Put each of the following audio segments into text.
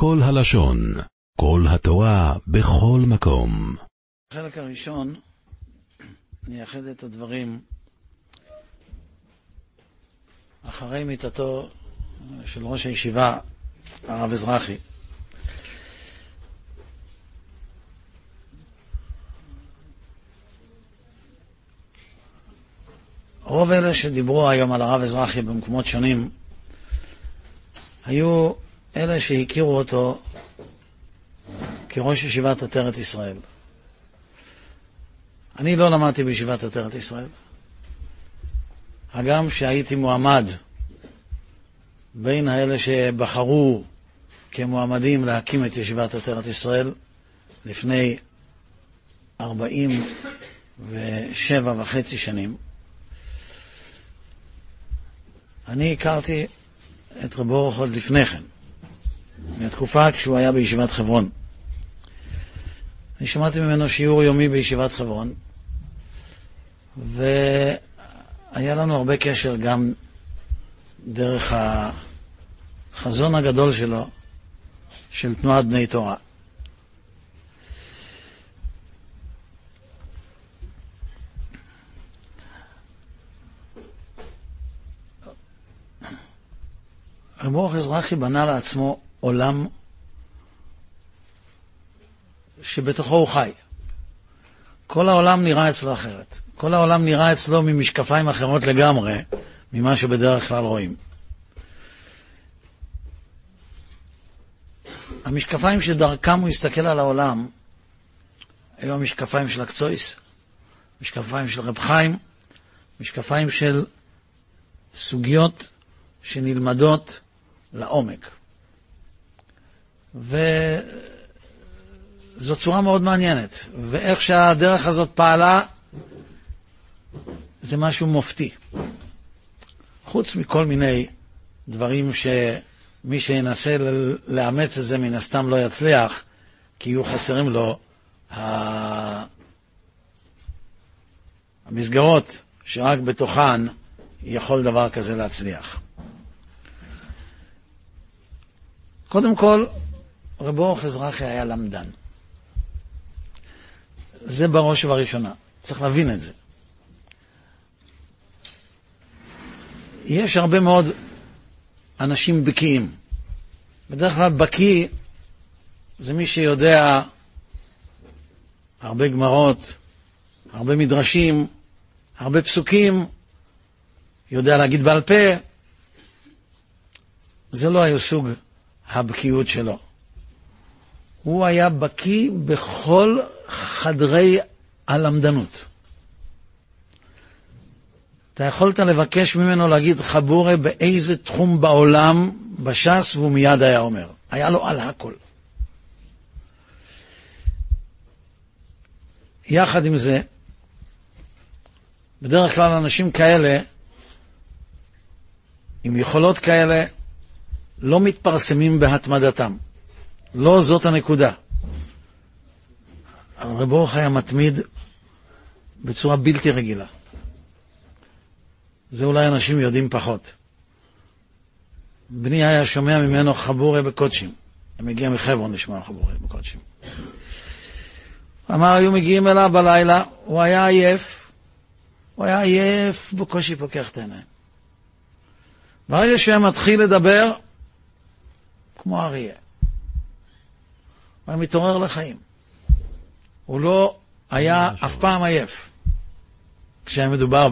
כל הלשון, כל התורה, בכל מקום. בחלק הראשון נייחד את הדברים אחרי מיתתו של ראש הישיבה, הרב אזרחי. רוב אלה שדיברו היום על הרב אזרחי במקומות שונים היו אלה שהכירו אותו כראש ישיבת עטרת ישראל. אני לא למדתי בישיבת עטרת ישראל, הגם שהייתי מועמד בין האלה שבחרו כמועמדים להקים את ישיבת עטרת ישראל לפני ארבעים ושבע וחצי שנים. אני הכרתי את רב אורח עוד לפני כן, מהתקופה כשהוא היה בישיבת חברון. אני שמעתי ממנו שיעור יומי בישיבת חברון, והיה לנו הרבה קשר גם דרך החזון הגדול שלו, של תנועת בני תורה. רב אורח אזרחי בנה לעצמו עולם שבתוכו הוא חי. כל העולם נראה אצלו אחרת. כל העולם נראה אצלו ממשקפיים אחרות לגמרי ממה שבדרך כלל רואים. המשקפיים שדרכם הוא הסתכל על העולם היו המשקפיים של הקצויס, משקפיים של רב חיים, משקפיים של סוגיות שנלמדות לעומק. וזו צורה מאוד מעניינת, ואיך שהדרך הזאת פעלה, זה משהו מופתי. חוץ מכל מיני דברים שמי שינסה לאמץ את זה מן הסתם לא יצליח, כי יהיו חסרים לו המסגרות שרק בתוכן יכול דבר כזה להצליח. קודם כל, רב אורך אזרחי היה למדן. זה בראש ובראשונה. צריך להבין את זה. יש הרבה מאוד אנשים בקיאים. בדרך כלל בקיא זה מי שיודע הרבה גמרות, הרבה מדרשים, הרבה פסוקים, יודע להגיד בעל פה. זה לא היה סוג הבקיאות שלו. הוא היה בקיא בכל חדרי הלמדנות. אתה יכולת לבקש ממנו להגיד חבורה באיזה תחום בעולם בש"ס, והוא מיד היה אומר. היה לו על הכל. יחד עם זה, בדרך כלל אנשים כאלה, עם יכולות כאלה, לא מתפרסמים בהתמדתם. לא זאת הנקודה. רב אורך היה מתמיד בצורה בלתי רגילה. זה אולי אנשים יודעים פחות. בני היה שומע ממנו חבורי בקודשים. הם מגיע מחברון לשמוע חבורי בקודשים. אמר, היו מגיעים אליו בלילה, הוא היה עייף, הוא היה עייף, בקושי פוקח את העיניים. ברגע שהוא מתחיל לדבר, כמו אריה. הוא היה מתעורר לחיים. הוא לא היה אף פעם עייף כשהיה מדובר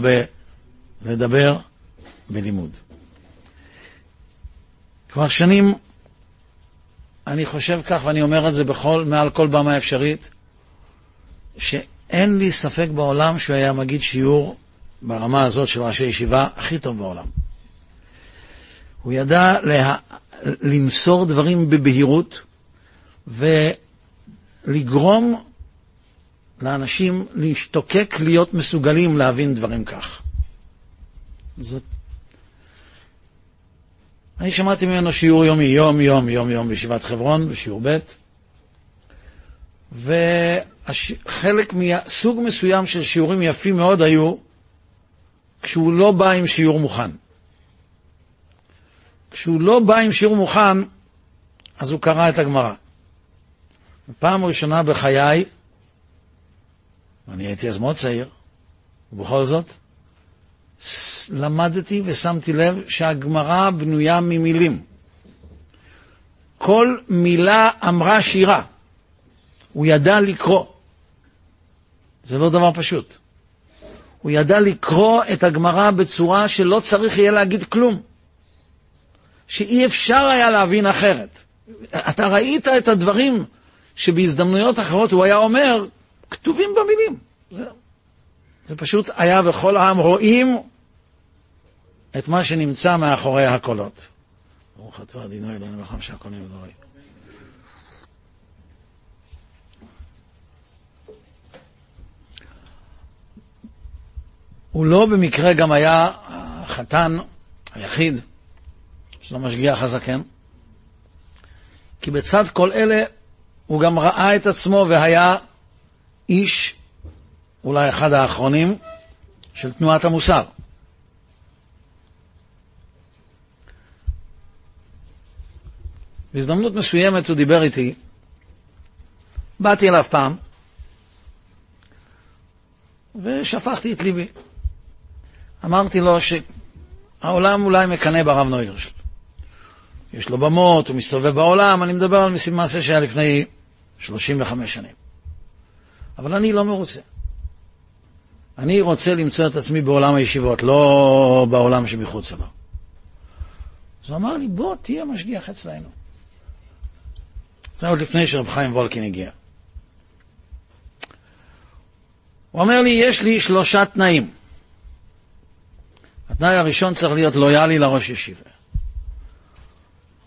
בלדבר בלימוד. כבר שנים אני חושב כך, ואני אומר את זה בכל, מעל כל במה אפשרית, שאין לי ספק בעולם שהוא היה מגיד שיעור ברמה הזאת של ראשי ישיבה הכי טוב בעולם. הוא ידע לה... למסור דברים בבהירות ולגרום לאנשים להשתוקק להיות מסוגלים להבין דברים כך. זאת... אני שמעתי ממנו שיעור יומי, יום יום יום יום בישיבת חברון, בשיעור ב', וחלק מסוג מסוים של שיעורים יפים מאוד היו כשהוא לא בא עם שיעור מוכן. כשהוא לא בא עם שיעור מוכן, אז הוא קרא את הגמרא. פעם ראשונה בחיי, אני הייתי אז מאוד צעיר, ובכל זאת, למדתי ושמתי לב שהגמרא בנויה ממילים. כל מילה אמרה שירה. הוא ידע לקרוא. זה לא דבר פשוט. הוא ידע לקרוא את הגמרא בצורה שלא צריך יהיה להגיד כלום. שאי אפשר היה להבין אחרת. אתה ראית את הדברים שבהזדמנויות אחרות הוא היה אומר, כתובים במילים. זה, זה פשוט היה וכל העם רואים את מה שנמצא מאחורי הקולות. ברוך אתה אדינו אלוהינו מלחם נהיה ודורי. הוא לא במקרה גם היה החתן היחיד של המשגיח הזקן, כי בצד כל אלה הוא גם ראה את עצמו והיה איש, אולי אחד האחרונים, של תנועת המוסר. בהזדמנות מסוימת הוא דיבר איתי, באתי אליו פעם, ושפכתי את ליבי. אמרתי לו שהעולם אולי מקנא ברב נוירשל. יש לו במות, הוא מסתובב בעולם, אני מדבר על מעשה שהיה לפני 35 שנים. אבל אני לא מרוצה. אני רוצה למצוא את עצמי בעולם הישיבות, לא בעולם שמחוץ לו. אז הוא אמר לי, בוא, תהיה משגיח אצלנו. זה עוד לפני שרב חיים וולקין הגיע. הוא אומר לי, יש לי שלושה תנאים. התנאי הראשון צריך להיות לויאלי לראש ישיבה.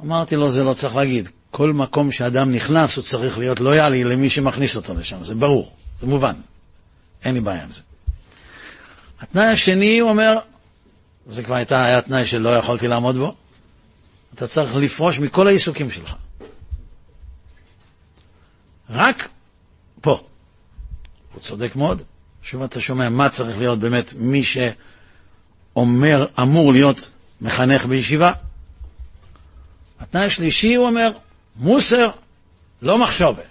אמרתי לו, זה לא צריך להגיד. כל מקום שאדם נכנס, הוא צריך להיות לויאלי למי שמכניס אותו לשם. זה ברור, זה מובן. אין לי בעיה עם זה. התנאי השני, הוא אומר, זה כבר הייתה, היה תנאי שלא יכולתי לעמוד בו, אתה צריך לפרוש מכל העיסוקים שלך. רק פה. הוא צודק מאוד. שוב אתה שומע מה צריך להיות באמת מי שאומר, אמור להיות מחנך בישיבה. התנאי השלישי, הוא אומר, מוסר, לא מחשובה.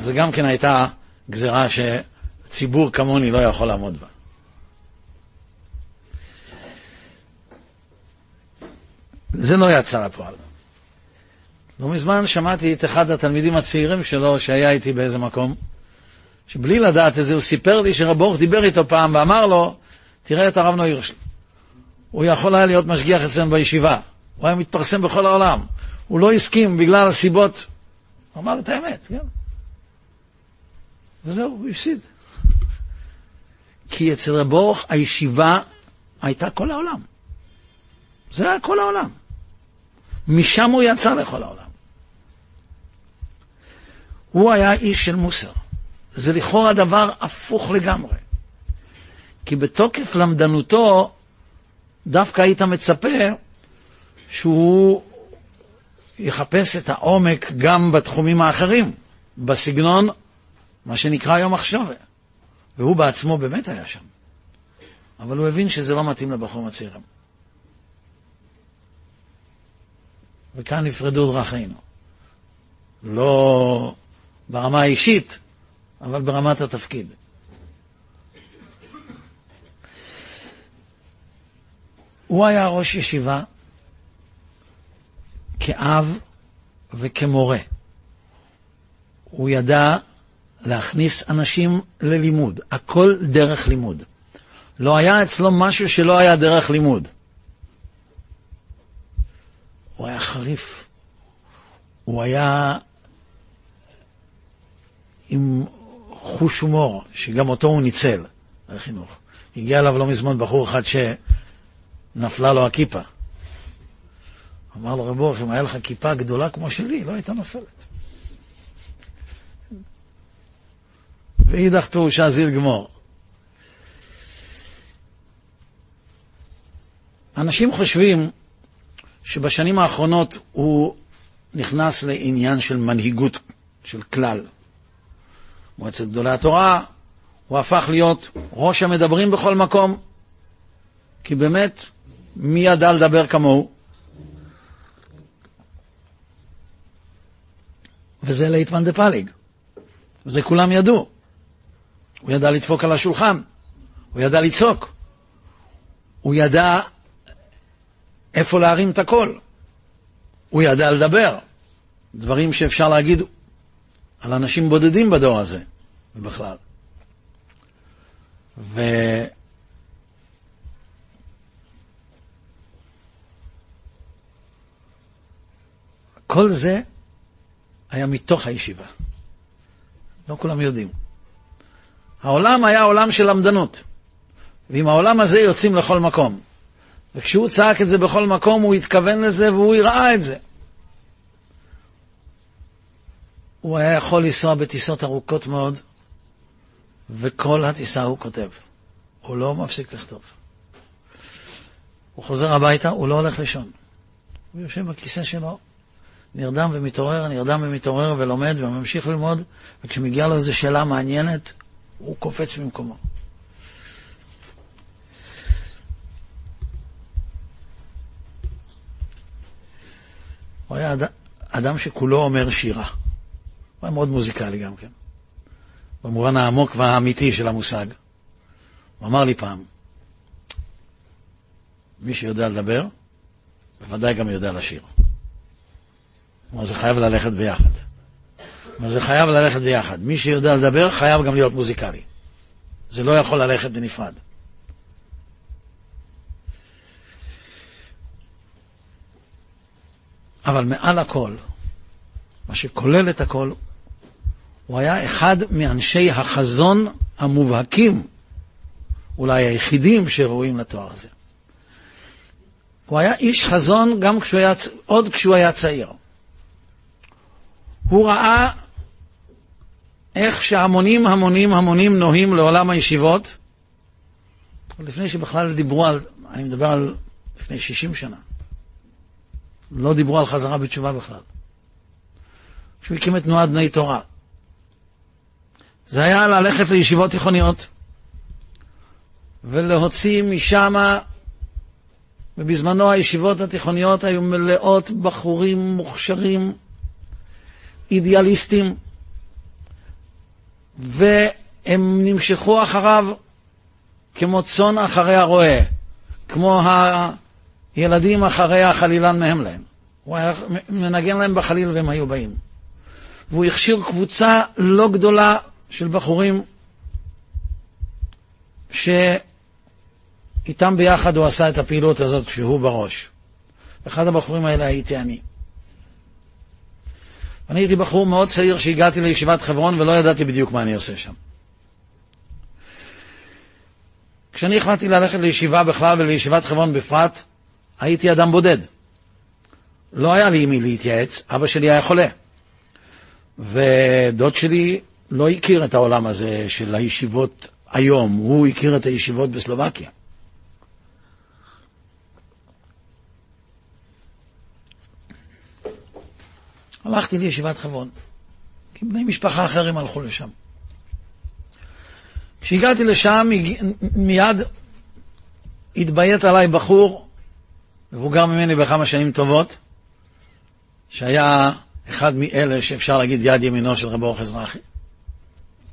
זה גם כן הייתה גזרה שציבור כמוני לא יכול לעמוד בה. זה לא יצא לפועל. לא מזמן שמעתי את אחד התלמידים הצעירים שלו, שהיה איתי באיזה מקום, שבלי לדעת את זה, הוא סיפר לי שרב אורח דיבר איתו פעם ואמר לו, תראה את הרב נוירשל. הוא יכול היה להיות משגיח אצלנו בישיבה. הוא היה מתפרסם בכל העולם. הוא לא הסכים בגלל הסיבות. הוא אמר את האמת, כן. וזהו, הוא הפסיד. כי אצל רב אורח הישיבה הייתה כל העולם. זה היה כל העולם. משם הוא יצא לכל העולם. הוא היה איש של מוסר. זה לכאורה דבר הפוך לגמרי. כי בתוקף למדנותו, דווקא היית מצפה שהוא יחפש את העומק גם בתחומים האחרים, בסגנון, מה שנקרא יום מחשבה. והוא בעצמו באמת היה שם. אבל הוא הבין שזה לא מתאים לבחורים הצעירים. וכאן נפרדו דרכינו. לא ברמה האישית, אבל ברמת התפקיד. הוא היה ראש ישיבה כאב וכמורה. הוא ידע להכניס אנשים ללימוד, הכל דרך לימוד. לא היה אצלו משהו שלא היה דרך לימוד. הוא היה חריף, הוא היה עם חוש הומור, שגם אותו הוא ניצל, החינוך. הגיע אליו לא מזמן בחור אחד שנפלה לו הכיפה. אמר לו רב אורך, אם היה לך כיפה גדולה כמו שלי, לא הייתה נופלת. ואידך פירושה זיל גמור. אנשים חושבים שבשנים האחרונות הוא נכנס לעניין של מנהיגות של כלל. מועצת גדולי התורה, הוא הפך להיות ראש המדברים בכל מקום, כי באמת, מי ידע לדבר כמוהו? וזה ליטמן דה פליג. וזה כולם ידעו. הוא ידע לדפוק על השולחן, הוא ידע לצעוק, הוא ידע איפה להרים את הקול, הוא ידע לדבר. דברים שאפשר להגיד על אנשים בודדים בדור הזה, ובכלל. ו... כל זה היה מתוך הישיבה. לא כולם יודעים. העולם היה עולם של למדנות, ועם העולם הזה יוצאים לכל מקום. וכשהוא צעק את זה בכל מקום, הוא התכוון לזה והוא הראה את זה. הוא היה יכול לנסוע בטיסות ארוכות מאוד, וכל הטיסה הוא כותב. הוא לא מפסיק לכתוב. הוא חוזר הביתה, הוא לא הולך לישון. הוא יושב בכיסא שלו, נרדם ומתעורר, נרדם ומתעורר ולומד וממשיך ללמוד, וכשמגיעה לו איזו שאלה מעניינת, הוא קופץ ממקומו. הוא היה אד... אדם שכולו אומר שירה. הוא היה מאוד מוזיקלי גם כן, במובן העמוק והאמיתי של המושג. הוא אמר לי פעם, מי שיודע לדבר, בוודאי גם יודע לשיר. כלומר, זה חייב ללכת ביחד. כלומר, זה חייב ללכת ביחד. מי שיודע לדבר חייב גם להיות מוזיקלי. זה לא יכול ללכת בנפרד. אבל מעל הכל, מה שכולל את הכל, הוא היה אחד מאנשי החזון המובהקים, אולי היחידים שראויים לתואר הזה. הוא היה איש חזון גם כשהוא היה, עוד כשהוא היה צעיר. הוא ראה איך שהמונים המונים המונים נוהים לעולם הישיבות, לפני שבכלל דיברו על, אני מדבר על לפני 60 שנה, לא דיברו על חזרה בתשובה בכלל. כשהוא הקים את תנועת בני תורה. זה היה ללכת לישיבות תיכוניות ולהוציא משם, ובזמנו הישיבות התיכוניות היו מלאות בחורים מוכשרים, אידיאליסטים, והם נמשכו אחריו כמו צאן אחרי הרועה, כמו הילדים אחרי החלילן מהם להם. הוא היה מנגן להם בחליל והם היו באים. והוא הכשיר קבוצה לא גדולה של בחורים שאיתם ביחד הוא עשה את הפעילות הזאת כשהוא בראש. אחד הבחורים האלה הייתי אני. אני הייתי בחור מאוד צעיר שהגעתי לישיבת חברון ולא ידעתי בדיוק מה אני עושה שם. כשאני החלטתי ללכת לישיבה בכלל ולישיבת חברון בפרט, הייתי אדם בודד. לא היה לי עם מי להתייעץ, אבא שלי היה חולה. ודוד שלי לא הכיר את העולם הזה של הישיבות היום, הוא הכיר את הישיבות בסלובקיה. הלכתי לישיבת חברון, כי בני משפחה אחרים הלכו לשם. כשהגעתי לשם, מיד התביית עליי בחור, מבוגר ממני בכמה שנים טובות, שהיה אחד מאלה שאפשר להגיד יד ימינו של רב אורח אזרחי,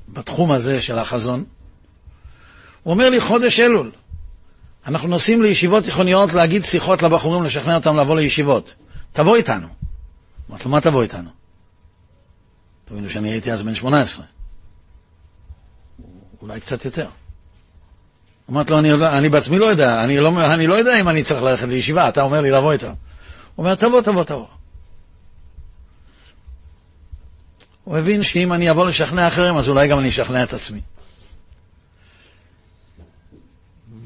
בתחום הזה של החזון. הוא אומר לי, חודש אלול, אנחנו נוסעים לישיבות תיכוניות להגיד שיחות לבחורים, לשכנע אותם לבוא לישיבות. תבוא איתנו. אמרתי לו, מה תבוא איתנו? תבינו שאני הייתי אז בן 18. אולי קצת יותר. אמרתי לו, אני, אני בעצמי לא יודע, אני לא, אני לא יודע אם אני צריך ללכת לישיבה, אתה אומר לי לבוא איתו. הוא אומר, תבוא, תבוא, תבוא. הוא הבין שאם אני אבוא לשכנע אחרים, אז אולי גם אני אשכנע את עצמי.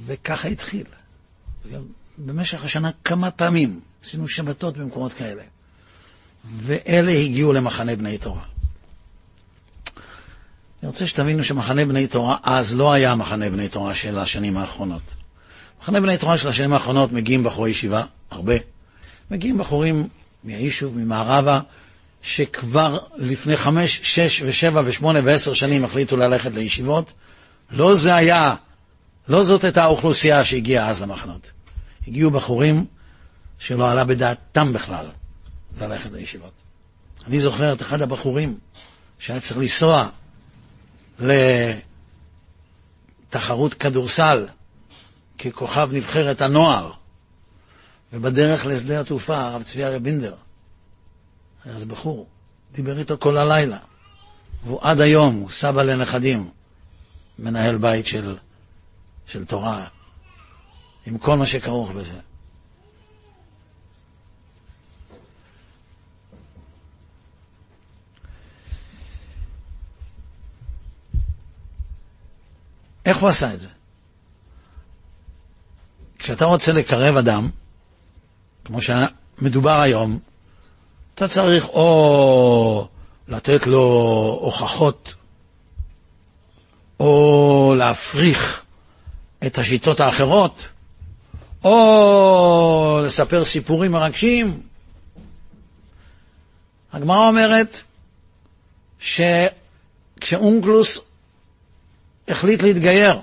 וככה התחיל. במשך השנה כמה פעמים עשינו שבתות במקומות כאלה. ואלה הגיעו למחנה בני תורה. אני רוצה שתבינו שמחנה בני תורה אז לא היה מחנה בני תורה של השנים האחרונות. מחנה בני תורה של השנים האחרונות מגיעים בחורי ישיבה, הרבה. מגיעים בחורים מהיישוב, ממערבה, שכבר לפני חמש, שש ושבע ושמונה ועשר שנים החליטו ללכת לישיבות. לא זה היה, לא זאת הייתה האוכלוסייה שהגיעה אז למחנות. הגיעו בחורים שלא עלה בדעתם בכלל ללכת לישיבות. אני זוכר את אחד הבחורים שהיה צריך לנסוע לתחרות כדורסל ככוכב נבחרת הנוער, ובדרך לשדה התעופה הרב צבי אריה בינדר, היה אז בחור, דיבר איתו כל הלילה, והוא עד היום, הוא סבא לנכדים, מנהל בית של, של תורה, עם כל מה שכרוך בזה. איך הוא עשה את זה? כשאתה רוצה לקרב אדם, כמו שמדובר היום, אתה צריך או לתת לו הוכחות, או להפריך את השיטות האחרות, או לספר סיפורים מרגשים. הגמרא אומרת שכשאונקלוס החליט להתגייר,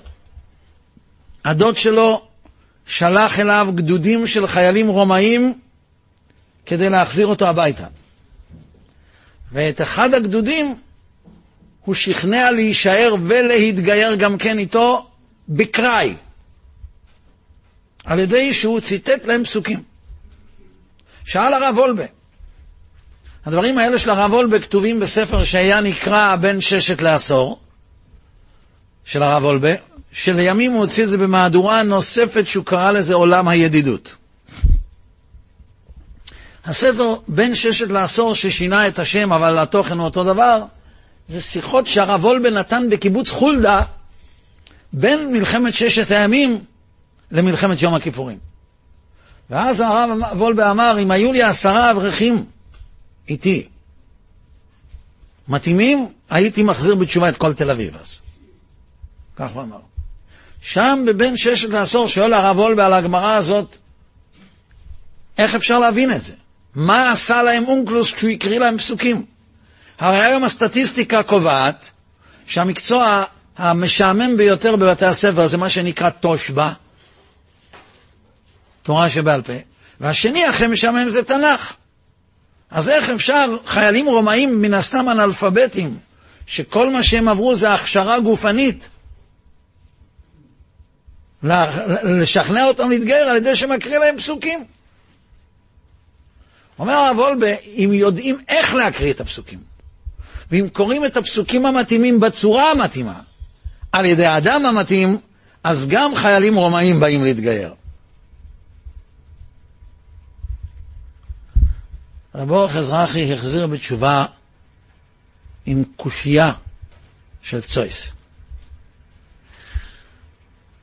הדוד שלו שלח אליו גדודים של חיילים רומאים כדי להחזיר אותו הביתה. ואת אחד הגדודים הוא שכנע להישאר ולהתגייר גם כן איתו בקראי, על ידי שהוא ציטט להם פסוקים. שאל הרב וולבה, הדברים האלה של הרב וולבה כתובים בספר שהיה נקרא בין ששת לעשור, של הרב וולבה, שלימים הוא הוציא את זה במהדורה נוספת שהוא קרא לזה עולם הידידות. הספר בין ששת לעשור ששינה את השם, אבל התוכן הוא אותו דבר, זה שיחות שהרב וולבה נתן בקיבוץ חולדה בין מלחמת ששת הימים למלחמת יום הכיפורים. ואז הרב וולבה אמר, אם היו לי עשרה אברכים איתי מתאימים, הייתי מחזיר בתשובה את כל תל אביב אז. כך הוא אמר. שם בבין ששת לעשור שואל הרב וולבה על הגמרא הזאת, איך אפשר להבין את זה? מה עשה להם אונקלוס כשהוא הקריא להם פסוקים? הרי היום הסטטיסטיקה קובעת שהמקצוע המשעמם ביותר בבתי הספר זה מה שנקרא תושבע, תורה שבעל פה, והשני הכי משעמם זה תנ"ך. אז איך אפשר, חיילים רומאים מן הסתם אנאלפביתים, שכל מה שהם עברו זה הכשרה גופנית, לשכנע אותם להתגייר על ידי שמקריא להם פסוקים. אומר הרב וולבה, אם יודעים איך להקריא את הפסוקים, ואם קוראים את הפסוקים המתאימים בצורה המתאימה, על ידי האדם המתאים, אז גם חיילים רומאים באים להתגייר. רב אורך אזרחי החזיר בתשובה עם קושייה של צויס.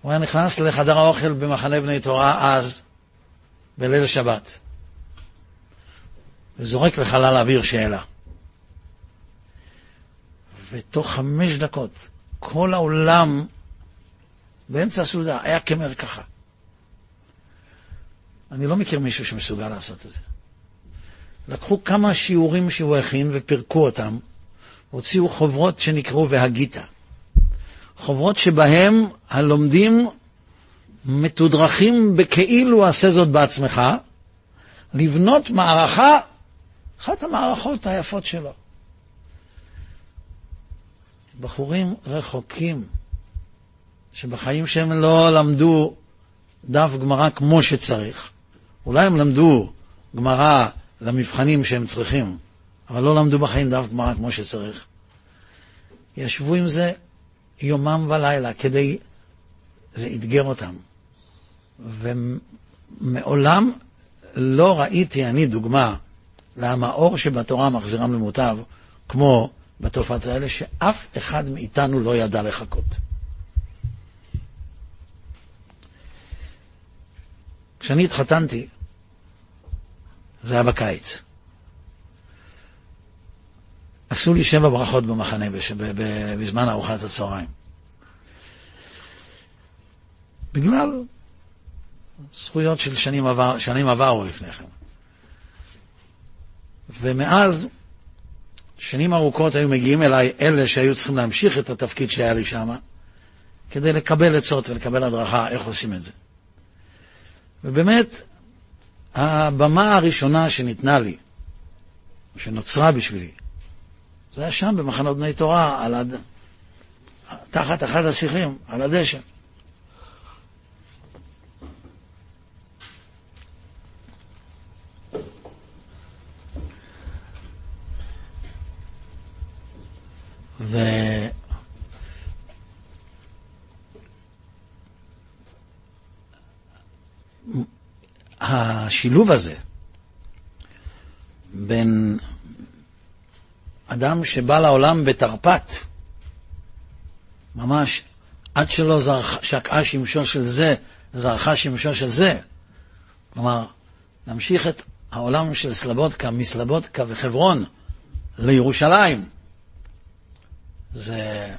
הוא היה נכנס לחדר האוכל במחנה בני תורה אז, בליל שבת, וזורק לחלל האוויר שאלה. ותוך חמש דקות כל העולם באמצע הסעודה היה כמר ככה. אני לא מכיר מישהו שמסוגל לעשות את זה. לקחו כמה שיעורים שהוא הכין ופירקו אותם, הוציאו חוברות שנקראו והגית. חוברות שבהם הלומדים מתודרכים בכאילו עשה זאת בעצמך, לבנות מערכה, אחת המערכות היפות שלו. בחורים רחוקים, שבחיים שהם לא למדו דף גמרא כמו שצריך. אולי הם למדו גמרא למבחנים שהם צריכים, אבל לא למדו בחיים דף גמרא כמו שצריך. ישבו עם זה יומם ולילה כדי, זה אתגר אותם. ומעולם לא ראיתי אני דוגמה למאור שבתורה מחזירם למוטב, כמו בתופעות האלה, שאף אחד מאיתנו לא ידע לחכות. כשאני התחתנתי, זה היה בקיץ. עשו לי שבע ברכות במחנה בזמן ארוחת הצהריים. בגלל זכויות של שנים, עבר, שנים עברו לפני כן. ומאז, שנים ארוכות היו מגיעים אליי אלה שהיו צריכים להמשיך את התפקיד שהיה לי שם, כדי לקבל עצות ולקבל הדרכה איך עושים את זה. ובאמת, הבמה הראשונה שניתנה לי שנוצרה בשבילי. זה היה שם במחנות בני תורה, על הד... תחת אחד השיחים, על הדשא. ו... השילוב הזה בין אדם שבא לעולם בתרפ"ט, ממש עד שלא שקעה שמשו של זה, זרחה שמשו של זה. כלומר, להמשיך את העולם של סלבודקה, מסלבודקה וחברון לירושלים. זה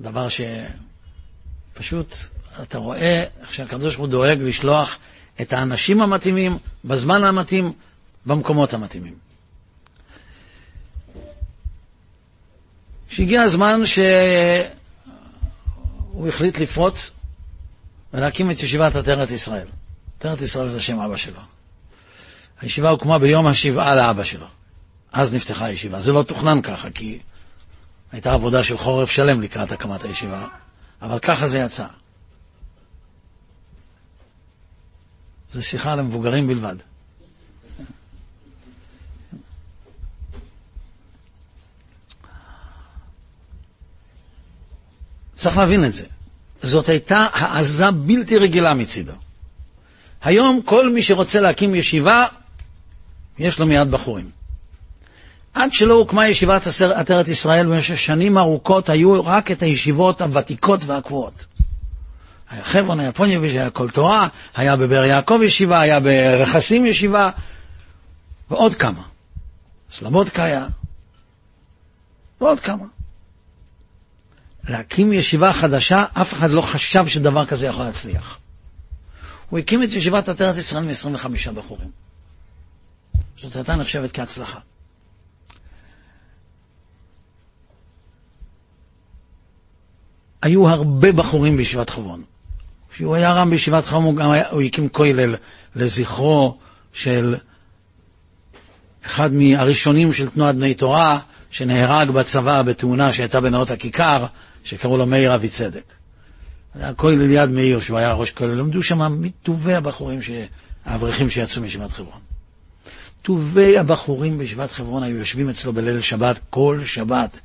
דבר שפשוט אתה רואה איך שהקדוש ברוך הוא דואג לשלוח את האנשים המתאימים בזמן המתאים, במקומות המתאימים. שהגיע הזמן שהוא החליט לפרוץ ולהקים את ישיבת עטרת ישראל. עטרת ישראל זה שם אבא שלו. הישיבה הוקמה ביום השבעה לאבא שלו. אז נפתחה הישיבה. זה לא תוכנן ככה, כי הייתה עבודה של חורף שלם לקראת הקמת הישיבה, אבל ככה זה יצא. זו שיחה למבוגרים בלבד. צריך להבין את זה. זאת הייתה העזה בלתי רגילה מצידו. היום כל מי שרוצה להקים ישיבה, יש לו מיד בחורים. עד שלא הוקמה ישיבת עטרת ישראל במשך שנים ארוכות, היו רק את הישיבות הוותיקות והקבועות. היה חברון, היה פוניביץ', היה כל תורה, היה בבאר יעקב ישיבה, היה ברכסים ישיבה, ועוד כמה. סלמודקה היה, ועוד כמה. להקים ישיבה חדשה, אף אחד לא חשב שדבר כזה יכול להצליח. הוא הקים את ישיבת עטרת ישראל מ-25 בחורים. זאת הייתה נחשבת כהצלחה. היו הרבה בחורים בישיבת חברון. כשהוא היה רם בישיבת חברון, הוא, היה, הוא הקים כולל לזכרו של אחד מהראשונים של תנועת בני תורה, שנהרג בצבא בתאונה שהייתה בנאות הכיכר, שקראו לו מאיר אבי צדק. כולל ליד מאיר, שהוא היה ראש כולל, למדו שם מטובי הבחורים, ש... האברכים שיצאו מישיבת חברון. טובי הבחורים בישיבת חברון היו יושבים אצלו בליל שבת, כל שבת,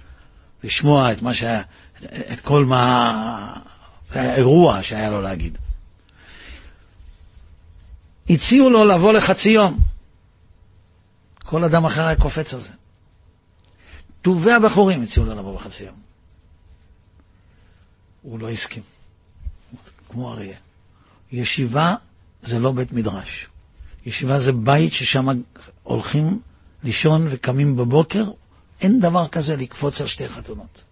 לשמוע את מה שהיה, את כל מה, האירוע שהיה לו להגיד. הציעו לו לבוא לחצי יום. כל אדם אחר היה קופץ על זה. טובי הבחורים הציעו לו לבוא בחצי יום. הוא לא הסכים, כמו אריה. ישיבה זה לא בית מדרש. ישיבה זה בית ששם הולכים לישון וקמים בבוקר, אין דבר כזה לקפוץ על שתי חתונות.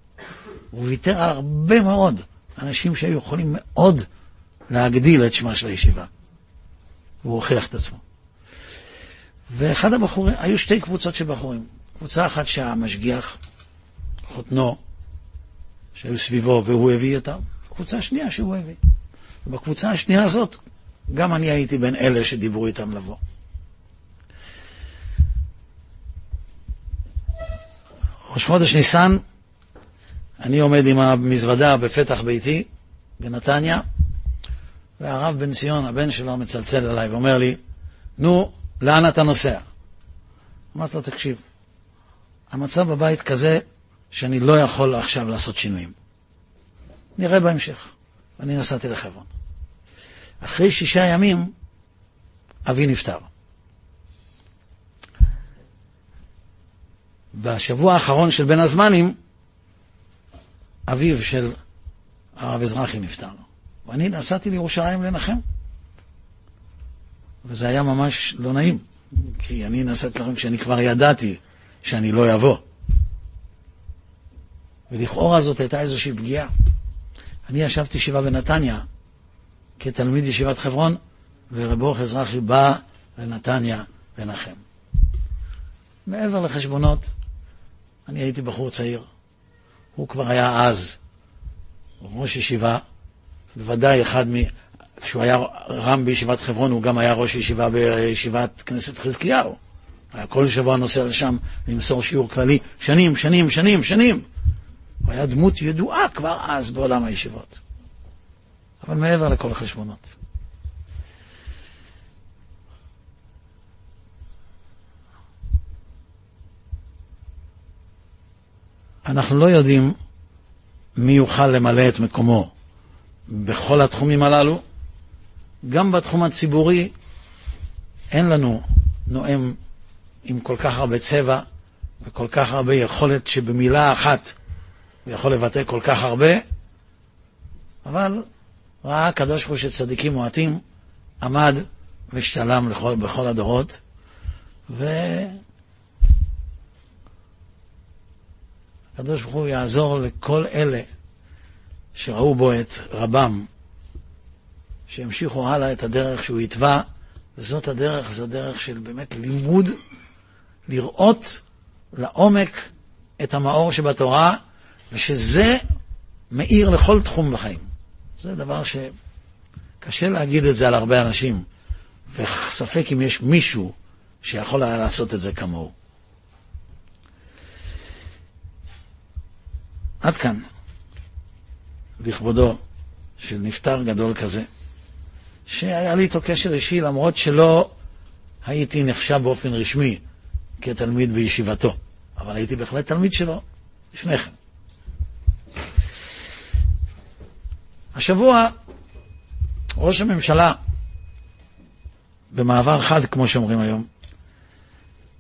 הוא ויתר על הרבה מאוד אנשים שהיו יכולים מאוד להגדיל את שמה של הישיבה. והוא הוכיח את עצמו. ואחד הבחורים, היו שתי קבוצות של בחורים. קבוצה אחת שהמשגיח, חותנו, שהיו סביבו והוא הביא אותם, קבוצה שנייה שהוא הביא. ובקבוצה השנייה הזאת, גם אני הייתי בין אלה שדיברו איתם לבוא. ראש חודש ניסן, אני עומד עם המזוודה בפתח ביתי בנתניה, והרב בן ציון, הבן שלו, מצלצל אליי ואומר לי, נו, לאן אתה נוסע? אמרתי לו, תקשיב, המצב בבית כזה שאני לא יכול עכשיו לעשות שינויים. נראה בהמשך. אני נסעתי לחברון. אחרי שישה ימים, אבי נפטר. בשבוע האחרון של בין הזמנים, אביו של הרב אזרחי נפטר. ואני נסעתי לירושלים לנחם. וזה היה ממש לא נעים, כי אני נסעתי לכם כשאני כבר ידעתי שאני לא אבוא. ולכאורה זאת הייתה איזושהי פגיעה. אני ישבתי ישיבה בנתניה כתלמיד ישיבת חברון, ורב אורך אזרחי בא לנתניה לנחם. מעבר לחשבונות, אני הייתי בחור צעיר. הוא כבר היה אז ראש ישיבה, בוודאי אחד מ... כשהוא היה רם בישיבת חברון, הוא גם היה ראש ישיבה בישיבת כנסת חזקיהו. היה כל שבוע נוסע לשם למסור שיעור כללי, שנים, שנים, שנים, שנים. הוא היה דמות ידועה כבר אז בעולם הישיבות. אבל מעבר לכל החשבונות. אנחנו לא יודעים מי יוכל למלא את מקומו בכל התחומים הללו. גם בתחום הציבורי אין לנו נואם עם כל כך הרבה צבע וכל כך הרבה יכולת שבמילה אחת הוא יכול לבטא כל כך הרבה, אבל ראה הקדוש ברוך הוא שצדיקים מועטים, עמד ושלם לכל, בכל הדורות, והקדוש ברוך הוא יעזור לכל אלה שראו בו את רבם, שימשיכו הלאה את הדרך שהוא התווה, וזאת הדרך, זו דרך של באמת לימוד, לראות לעומק את המאור שבתורה, ושזה מאיר לכל תחום בחיים. זה דבר שקשה להגיד את זה על הרבה אנשים, וספק אם יש מישהו שיכול היה לעשות את זה כמוהו. עד כאן, לכבודו של נפטר גדול כזה, שהיה לי איתו קשר אישי למרות שלא הייתי נחשב באופן רשמי כתלמיד בישיבתו, אבל הייתי בהחלט תלמיד שלו לפני כן. השבוע ראש הממשלה, במעבר חד, כמו שאומרים היום,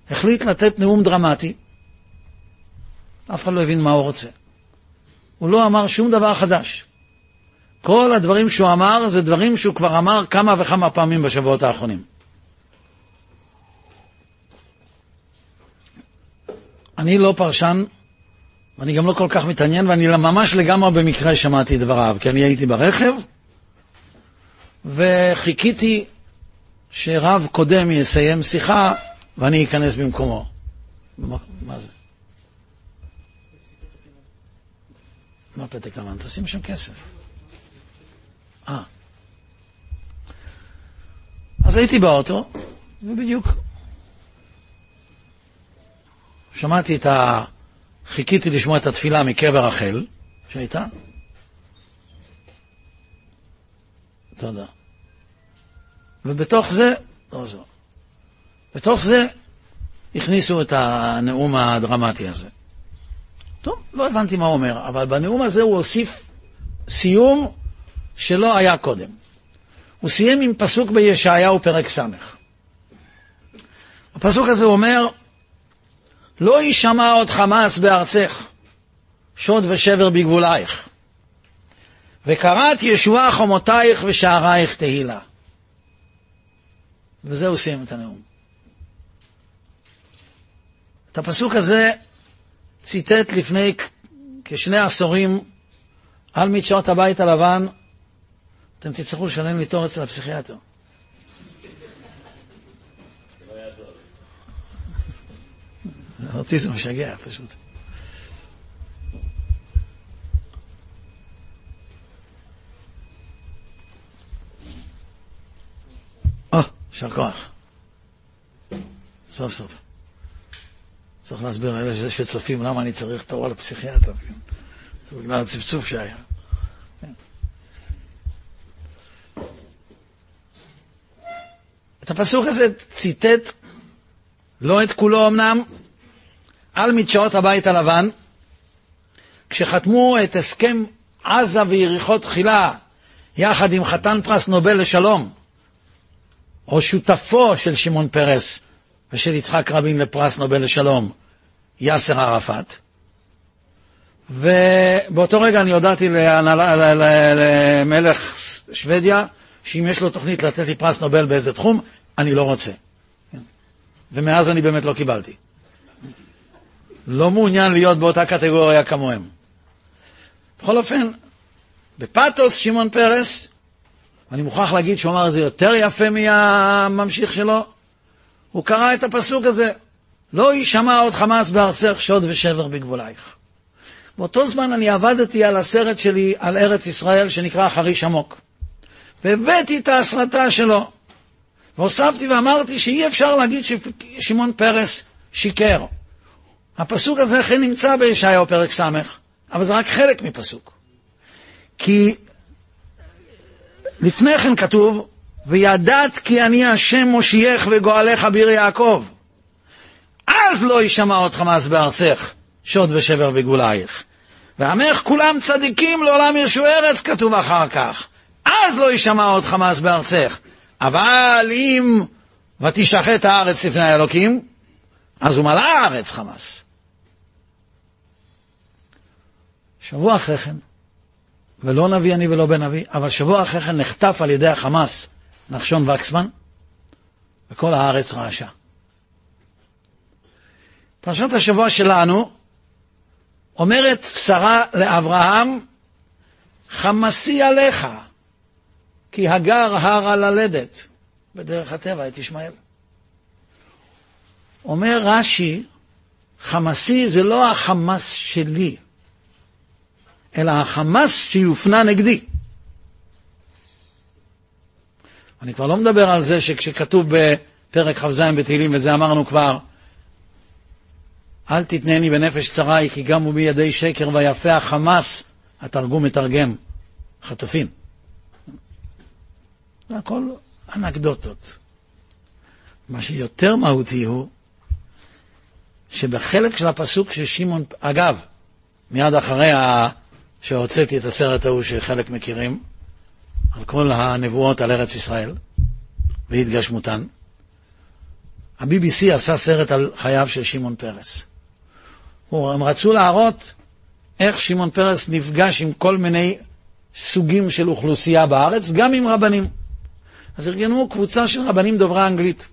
החליט לתת נאום דרמטי. אף אחד לא הבין מה הוא רוצה. הוא לא אמר שום דבר חדש. כל הדברים שהוא אמר זה דברים שהוא כבר אמר כמה וכמה פעמים בשבועות האחרונים. אני לא פרשן אני גם לא כל כך מתעניין, ואני ממש לגמרי במקרה שמעתי דבריו, כי אני הייתי ברכב, וחיכיתי שרב קודם יסיים שיחה, ואני אכנס במקומו. מה זה? מה פתק לבן? תשים שם כסף. אה. אז הייתי באוטו, ובדיוק שמעתי את ה... חיכיתי לשמוע את התפילה מקבר רחל שהייתה. תודה. ובתוך זה, לא זו. בתוך זה הכניסו את הנאום הדרמטי הזה. טוב, לא הבנתי מה הוא אומר, אבל בנאום הזה הוא הוסיף סיום שלא היה קודם. הוא סיים עם פסוק בישעיהו פרק ס'. הפסוק הזה אומר, לא יישמע עוד חמאס בארצך, שוד ושבר בגבולייך. וקראת ישועה חומותייך ושערייך תהילה. וזהו סיים את הנאום. את הפסוק הזה ציטט לפני כשני עשורים על מדשאות הבית הלבן, אתם תצטרכו לשלם לי תור אצל הפסיכיאטר. אותי זה משגע פשוט. או, יישר כוח. סוף סוף. צריך להסביר לאלה שצופים למה אני צריך תורה לפסיכיאטר. זה בגלל הצפצוף שהיה. את הפסוק הזה ציטט, לא את כולו אמנם, על מדשאות הבית הלבן, כשחתמו את הסכם עזה ויריחו תחילה, יחד עם חתן פרס נובל לשלום, או שותפו של שמעון פרס ושל יצחק רבין לפרס נובל לשלום, יאסר ערפאת. ובאותו רגע אני הודעתי למלך שוודיה, שאם יש לו תוכנית לתת לי פרס נובל באיזה תחום, אני לא רוצה. ומאז אני באמת לא קיבלתי. לא מעוניין להיות באותה קטגוריה כמוהם. בכל אופן, בפתוס שמעון פרס, אני מוכרח להגיד שהוא אמר את זה יותר יפה מהממשיך שלו, הוא קרא את הפסוק הזה, לא יישמע עוד חמאס בארצך שוד ושבר בגבולייך. באותו זמן אני עבדתי על הסרט שלי על ארץ ישראל שנקרא חריש עמוק, והבאתי את ההסרטה שלו, והוספתי ואמרתי שאי אפשר להגיד ששמעון פרס שיקר. הפסוק הזה אכן נמצא בישעיהו פרק ס', אבל זה רק חלק מפסוק. כי לפני כן כתוב, וידעת כי אני השם מושייך וגואלך ביר יעקב. אז לא יישמע עוד חמאס בארצך, שוד ושבר וגולייך. ועמך כולם צדיקים לעולם ירשו ארץ, כתוב אחר כך. אז לא יישמע עוד חמאס בארצך. אבל אם ותשחט הארץ לפני האלוקים, אז הוא מלא הארץ חמאס. שבוע אחרי כן, ולא נביא אני ולא בן נביא, אבל שבוע אחרי כן נחטף על ידי החמאס נחשון וקסמן, וכל הארץ רעשה. פרשת השבוע שלנו אומרת שרה לאברהם, חמסי עליך, כי הגר הרה ללדת, בדרך הטבע, את ישמעאל. אומר רש"י, חמסי זה לא החמאס שלי, אלא החמאס שיופנה נגדי. אני כבר לא מדבר על זה שכשכתוב בפרק כ"ז בתהילים, וזה אמרנו כבר, אל תתנני בנפש צרי, כי גם הוא בידי שקר ויפה החמאס, התרגום מתרגם, חטופים. זה הכל אנקדוטות. מה שיותר מהותי הוא שבחלק של הפסוק של שמעון, אגב, מיד אחרי. שהוצאתי את הסרט ההוא שחלק מכירים, על כל הנבואות על ארץ ישראל והתגשמותן, ה-BBC עשה סרט על חייו של שמעון פרס. הם רצו להראות איך שמעון פרס נפגש עם כל מיני סוגים של אוכלוסייה בארץ, גם עם רבנים. אז ארגנו קבוצה של רבנים דוברי אנגלית.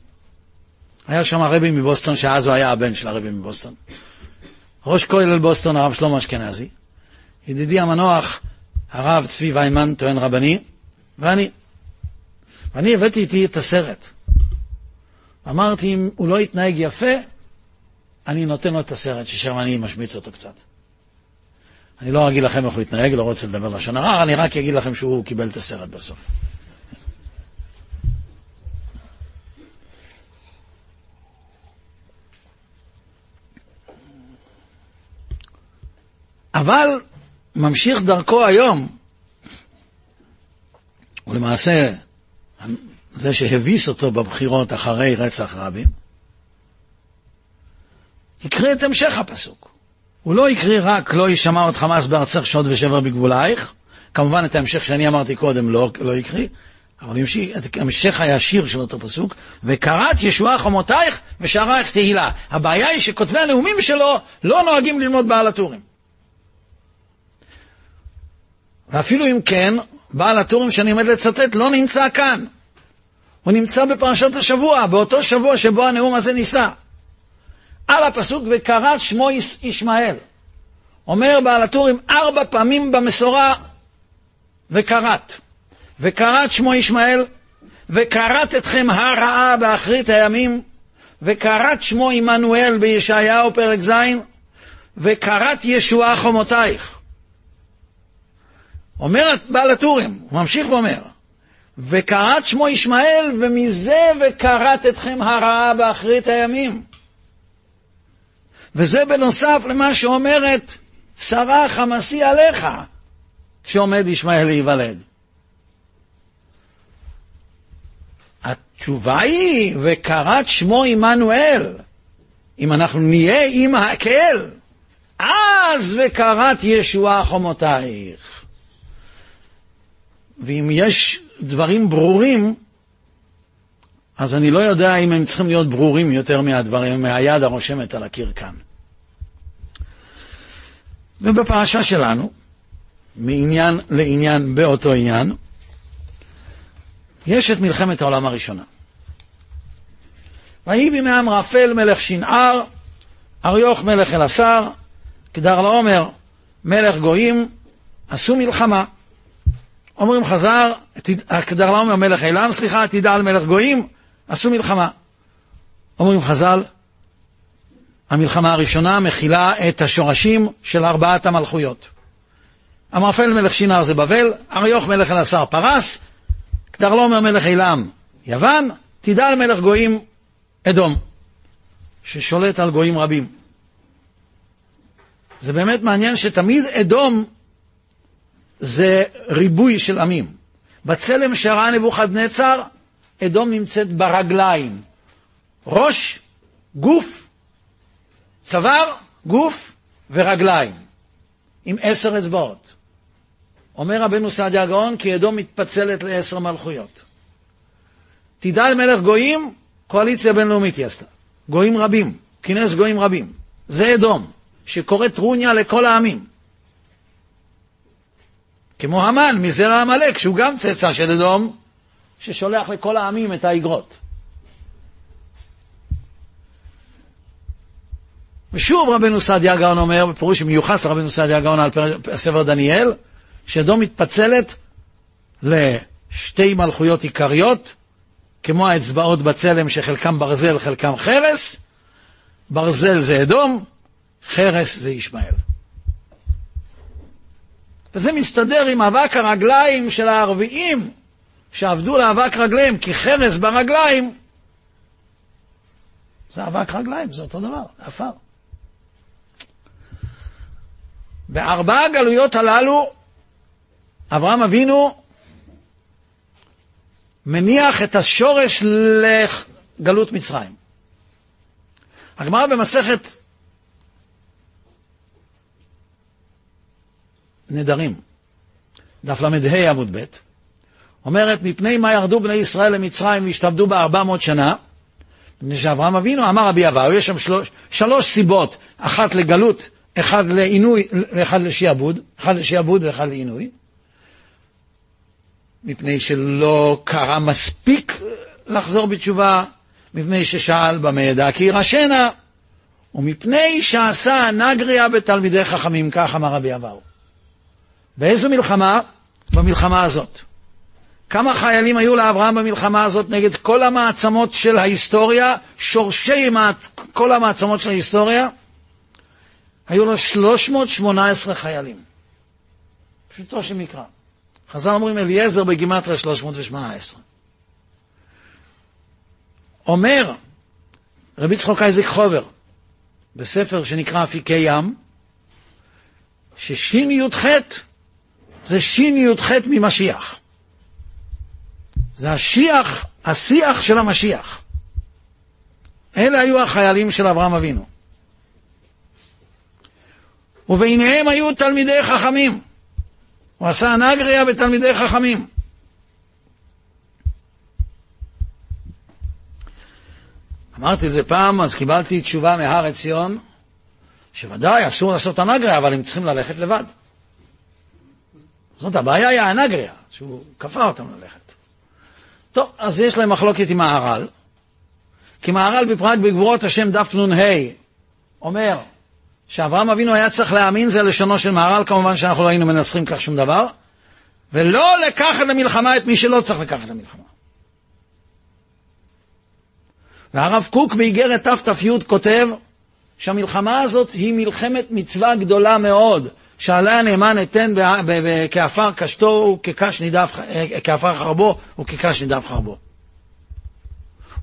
היה שם הרבי מבוסטון, שאז הוא היה הבן של הרבי מבוסטון. ראש כולל בוסטון, הרב שלמה אשכנזי. ידידי המנוח, הרב צבי ויימן, טוען רבני, ואני. ואני הבאתי איתי את הסרט. אמרתי, אם הוא לא יתנהג יפה, אני נותן לו את הסרט, ששם אני משמיץ אותו קצת. אני לא אגיד לכם איך הוא יתנהג, לא רוצה לדבר לשון הרע, אני רק אגיד לכם שהוא קיבל את הסרט בסוף. אבל ממשיך דרכו היום, ולמעשה זה שהביס אותו בבחירות אחרי רצח רבין, יקריא את המשך הפסוק. הוא לא יקריא רק לא יישמע עוד חמאס בארצך שוד ושבר בגבולייך, כמובן את ההמשך שאני אמרתי קודם לא, לא יקריא, אבל ימשיך, את המשך הישיר של אותו פסוק, וקראת ישועה חומותייך ושערייך תהילה. הבעיה היא שכותבי הנאומים שלו לא נוהגים ללמוד בעל הטורים. ואפילו אם כן, בעל הטורים שאני עומד לצטט לא נמצא כאן. הוא נמצא בפרשת השבוע, באותו שבוע שבו הנאום הזה נישא. על הפסוק וקראת שמו ישמעאל. אומר בעל הטורים ארבע פעמים במסורה וקראת. וקראת שמו ישמעאל, וקראת אתכם הרעה באחרית הימים, וקראת שמו עמנואל בישעיהו פרק ז', וקראת ישועה חומותייך. אומר בעל הטורים, הוא ממשיך ואומר, וקראת שמו ישמעאל, ומזה וקראת אתכם הרעה באחרית הימים. וזה בנוסף למה שאומרת שרה חמסי עליך, כשעומד ישמעאל להיוולד. התשובה היא, וקראת שמו עמנואל. אם אנחנו נהיה עם האל, אז וקראת ישועה חומותייך. ואם יש דברים ברורים, אז אני לא יודע אם הם צריכים להיות ברורים יותר מהדברים, מהיד הרושמת על הקיר כאן. ובפרשה שלנו, מעניין לעניין באותו עניין, יש את מלחמת העולם הראשונה. ויהי בימי אמרפל מלך שנער, אריוך מלך אלעשר, כדר לעומר מלך גויים, עשו מלחמה. אומרים חזר, כדר לעומר מלך אילם, סליחה, תדע על מלך גויים, עשו מלחמה. אומרים חז"ל, המלחמה הראשונה מכילה את השורשים של ארבעת המלכויות. אמרפל מלך שינר זה בבל, אריוך מלך אלעשר פרס, כדרלומר מלך אילם יוון, תדע על מלך גויים אדום, ששולט על גויים רבים. זה באמת מעניין שתמיד אדום זה ריבוי של עמים. בצלם שראה נבוכדנצר, אדום נמצאת ברגליים. ראש, גוף, צוואר, גוף ורגליים, עם עשר אצבעות. אומר רבנו סעדיה הגאון כי אדום מתפצלת לעשר מלכויות. תדע על מלך גויים, קואליציה בינלאומית היא עשתה. גויים רבים, כינס גויים רבים. זה אדום, שקורא טרוניה לכל העמים. כמו המן מזרע עמלק, שהוא גם צאצא של אדום, ששולח לכל העמים את האגרות. ושוב רבנו סעדיה גאון אומר, בפירוש שמיוחס לרבנו סעדיה גאון על ספר דניאל, שאדום מתפצלת לשתי מלכויות עיקריות, כמו האצבעות בצלם שחלקם ברזל, חלקם חרס, ברזל זה אדום, חרס זה ישמעאל. וזה מסתדר עם אבק הרגליים של הערביים, שעבדו לאבק רגליהם, כי חרס ברגליים זה אבק רגליים, זה אותו דבר, עפר. בארבע הגלויות הללו, אברהם אבינו מניח את השורש לגלות מצרים. הגמרא במסכת נדרים, דף ל"ה עמוד ב', אומרת, מפני מה ירדו בני ישראל למצרים והשתעבדו בה ארבע מאות שנה? מפני שאברהם אבינו אמר רבי אבאו, יש שם שלוש, שלוש סיבות, אחת לגלות, אחד לעינוי ואחד לשיעבוד, אחד לשיעבוד ואחד לעינוי, מפני שלא קרה מספיק לחזור בתשובה, מפני ששאל במה ידע כי ירשנה, ומפני שעשה נגריה בתלמידי חכמים, כך אמר רבי אבאו. באיזו מלחמה? במלחמה הזאת. כמה חיילים היו לאברהם במלחמה הזאת נגד כל המעצמות של ההיסטוריה, שורשי כל המעצמות של ההיסטוריה? היו לו 318 חיילים. פשוטו של מקרא. חז"ל אומרים אליעזר בגימטריה 318. אומר רבי צחוק אייזיק חובר בספר שנקרא אפיקי ים, ששי"ח זה שי"ח ממשיח. זה השיח, השיח של המשיח. אלה היו החיילים של אברהם אבינו. וביניהם היו תלמידי חכמים. הוא עשה נגריה בתלמידי חכמים. אמרתי את זה פעם, אז קיבלתי תשובה מהר עציון, שוודאי אסור לעשות הנגריה, אבל הם צריכים ללכת לבד. זאת הבעיה היא הנגריה, שהוא כפה אותם ללכת. טוב, אז יש להם מחלוקת עם מהר"ל, כי מהר"ל בפראג בגבורות השם דף נ"ה אומר שאברהם אבינו היה צריך להאמין, זה לשונו של מהר"ל, כמובן שאנחנו לא היינו מנסחים כך שום דבר, ולא לקחת למלחמה את מי שלא צריך לקחת למלחמה. והרב קוק באיגרת תת"י כותב שהמלחמה הזאת היא מלחמת מצווה גדולה מאוד, שעליה הנאמן אתן כעפר קשתו וכקש נידף, כעפר חרבו וכקש נידף חרבו.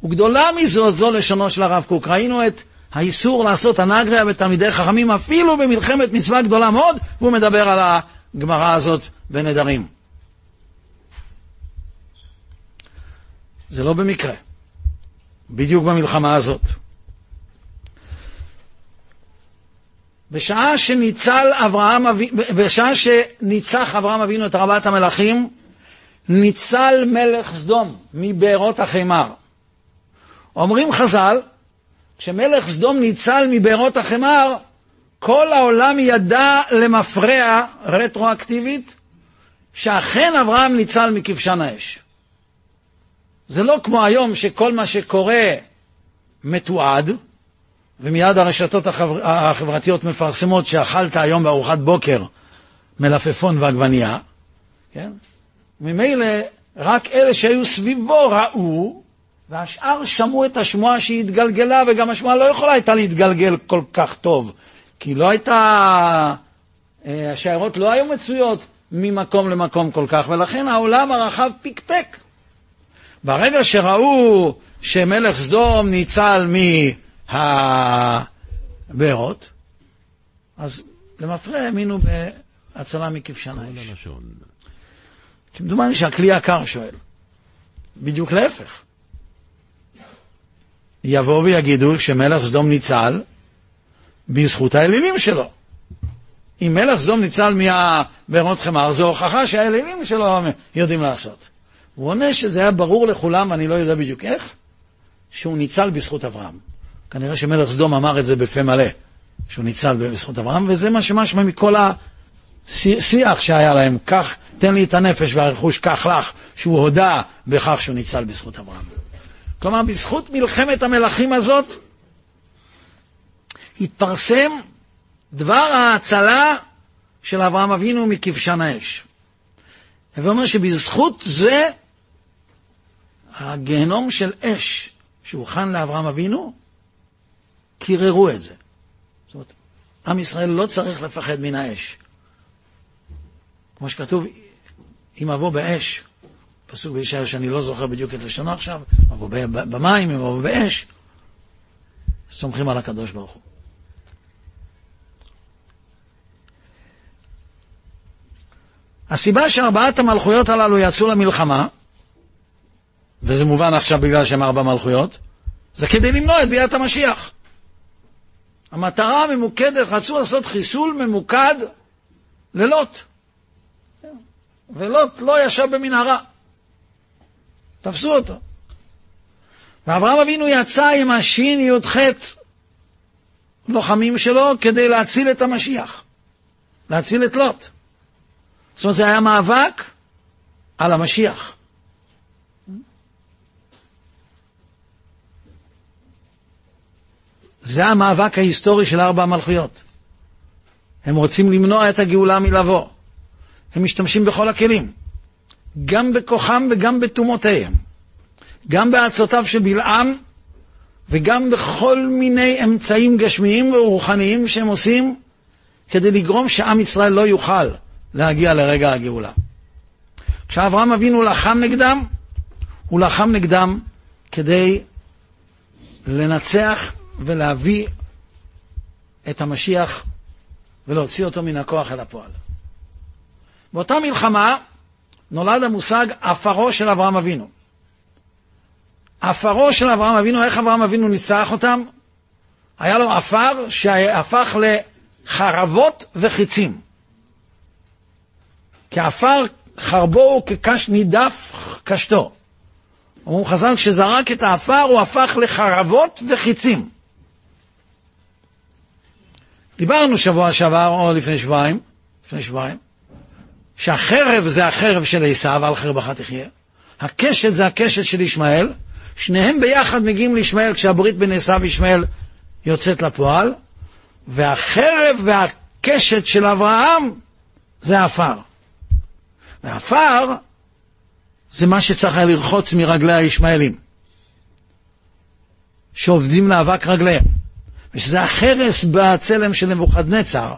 וגדולה מזו, זו לשונו של הרב קוק. ראינו את האיסור לעשות הנגריה בתלמידי חכמים אפילו במלחמת מצווה גדולה מאוד, והוא מדבר על הגמרא הזאת בנדרים. זה לא במקרה, בדיוק במלחמה הזאת. בשעה שניצל אברהם, בשעה שניצח אברהם אבינו את ארבעת המלכים, ניצל מלך סדום מבארות החמר. אומרים חז"ל, כשמלך סדום ניצל מבארות החמר, כל העולם ידע למפרע רטרואקטיבית שאכן אברהם ניצל מכבשן האש. זה לא כמו היום שכל מה שקורה מתועד, ומיד הרשתות החבר... החברתיות מפרסמות שאכלת היום בארוחת בוקר מלפפון ועגבנייה, כן? ממילא רק אלה שהיו סביבו ראו, והשאר שמעו את השמועה שהיא התגלגלה, וגם השמועה לא יכולה הייתה להתגלגל כל כך טוב, כי לא הייתה... אה, השיירות לא היו מצויות ממקום למקום כל כך, ולכן העולם הרחב פיקפק. ברגע שראו שמלך סדום ניצל מהבארות, אז למפרע האמינו בהצלה מכבשן האש. כמדומני שהכלי יקר שואל. בדיוק להפך. יבואו ויגידו שמלך סדום ניצל בזכות האלילים שלו. אם מלך סדום ניצל מהבארות חמר, זו הוכחה שהאלילים שלו יודעים לעשות. הוא עונה שזה היה ברור לכולם, אני לא יודע בדיוק איך, שהוא ניצל בזכות אברהם. כנראה שמלך סדום אמר את זה בפה מלא, שהוא ניצל בזכות אברהם, וזה מה שמשמע מכל השיח שהיה להם, קח, תן לי את הנפש והרכוש, קח לך, שהוא הודה בכך שהוא ניצל בזכות אברהם. כלומר, בזכות מלחמת המלכים הזאת, התפרסם דבר ההצלה של אברהם אבינו מכבשן האש. הווה אומר שבזכות זה, הגיהנום של אש שהוכן לאברהם אבינו, קיררו את זה. זאת אומרת, עם ישראל לא צריך לפחד מן האש. כמו שכתוב, אם אבוא באש, פסוק בישעיה שאני לא זוכר בדיוק את לשונו עכשיו, אבוא במים, אם אבוא באש, סומכים על הקדוש ברוך הוא. הסיבה שארבעת המלכויות הללו יצאו למלחמה, וזה מובן עכשיו בגלל שהם ארבע מלכויות, זה כדי למנוע את ביאת המשיח. המטרה הממוקדת, רצו לעשות חיסול ממוקד ללוט. ולוט לא ישב במנהרה. תפסו אותו. ואברהם אבינו יצא עם השין י"ח לוחמים שלו כדי להציל את המשיח, להציל את לוט. זאת אומרת, זה היה מאבק על המשיח. זה המאבק ההיסטורי של ארבע המלכויות. הם רוצים למנוע את הגאולה מלבוא. הם משתמשים בכל הכלים, גם בכוחם וגם בתומותיהם, גם בעצותיו של בלעם וגם בכל מיני אמצעים גשמיים ורוחניים שהם עושים כדי לגרום שעם ישראל לא יוכל להגיע לרגע הגאולה. כשאברהם אבינו לחם נגדם, הוא לחם נגדם כדי לנצח ולהביא את המשיח ולהוציא אותו מן הכוח אל הפועל. באותה מלחמה נולד המושג עפרו של אברהם אבינו. עפרו של אברהם אבינו, איך אברהם אבינו ניצח אותם? היה לו עפר שהפך לחרבות וחיצים. כעפר חרבו וכקש נידף קשתו. אמרו חז"ל, כשזרק את העפר הוא הפך לחרבות וחיצים. דיברנו שבוע שעבר, או לפני שבועיים, לפני שבועיים, שהחרב זה החרב של עשיו, על חרבך תחיה. הקשת זה הקשת של ישמעאל. שניהם ביחד מגיעים לישמעאל כשהברית בין עשיו וישמעאל יוצאת לפועל, והחרב והקשת של אברהם זה העפר. והעפר זה מה שצריך היה לרחוץ מרגלי הישמעאלים, שעובדים לאבק רגליהם. ושזה החרס בצלם של נבוכדנצר,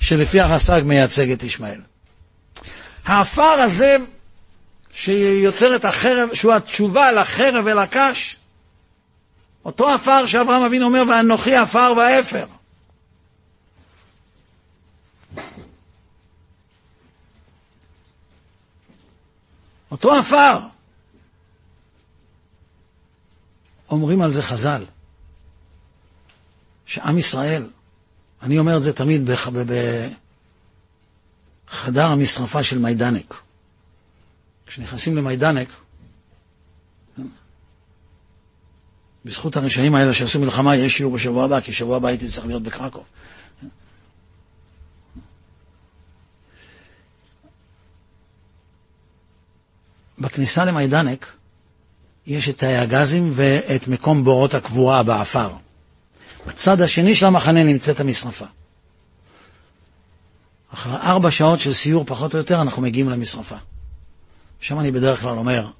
שלפי הרס"ג מייצג את ישמעאל. העפר הזה שיוצר את החרב, שהוא התשובה לחרב ולקש, אותו עפר שאברהם אבינו אומר, ואנוכי עפר ואפר. אותו עפר. אומרים על זה חז"ל, שעם ישראל, אני אומר את זה תמיד בחדר המשרפה של מיידנק. כשנכנסים למיידנק, בזכות הרשעים האלה שעשו מלחמה, יש שיעור בשבוע הבא, כי שבוע הבא הייתי צריך להיות בקרקוב. בכניסה למיידנק יש את הגזים ואת מקום בורות הקבורה בעפר. בצד השני של המחנה נמצאת המשרפה. אחרי ארבע שעות של סיור פחות או יותר אנחנו מגיעים למשרפה. שם אני בדרך כלל אומר,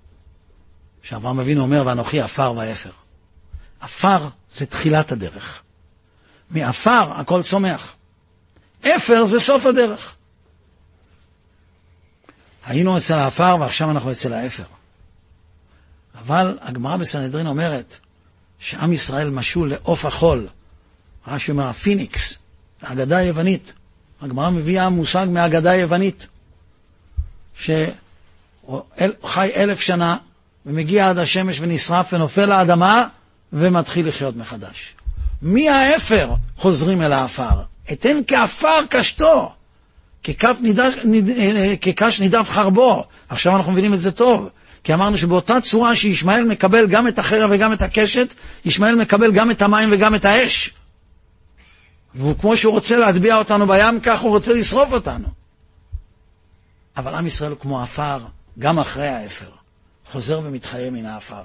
שאברהם אבינו אומר, ואנוכי עפר ואפר. עפר זה תחילת הדרך. מעפר הכל צומח. אפר זה סוף הדרך. היינו אצל האפר ועכשיו אנחנו אצל האפר. אבל הגמרא בסנהדרין אומרת שעם ישראל משול לעוף החול. רש"י אומר, הפיניקס, האגדה היוונית. הגמרא מביאה מושג מהאגדה היוונית, שחי אלף שנה ומגיע עד השמש ונשרף ונופל לאדמה ומתחיל לחיות מחדש. מהאפר חוזרים אל האפר. אתן כעפר קשתו, כקש נידף חרבו. עכשיו אנחנו מבינים את זה טוב. כי אמרנו שבאותה צורה שישמעאל מקבל גם את החרב וגם את הקשת, ישמעאל מקבל גם את המים וגם את האש. וכמו שהוא רוצה להטביע אותנו בים, כך הוא רוצה לשרוף אותנו. אבל עם ישראל הוא כמו עפר, גם אחרי האפר. חוזר ומתחיה מן האפר.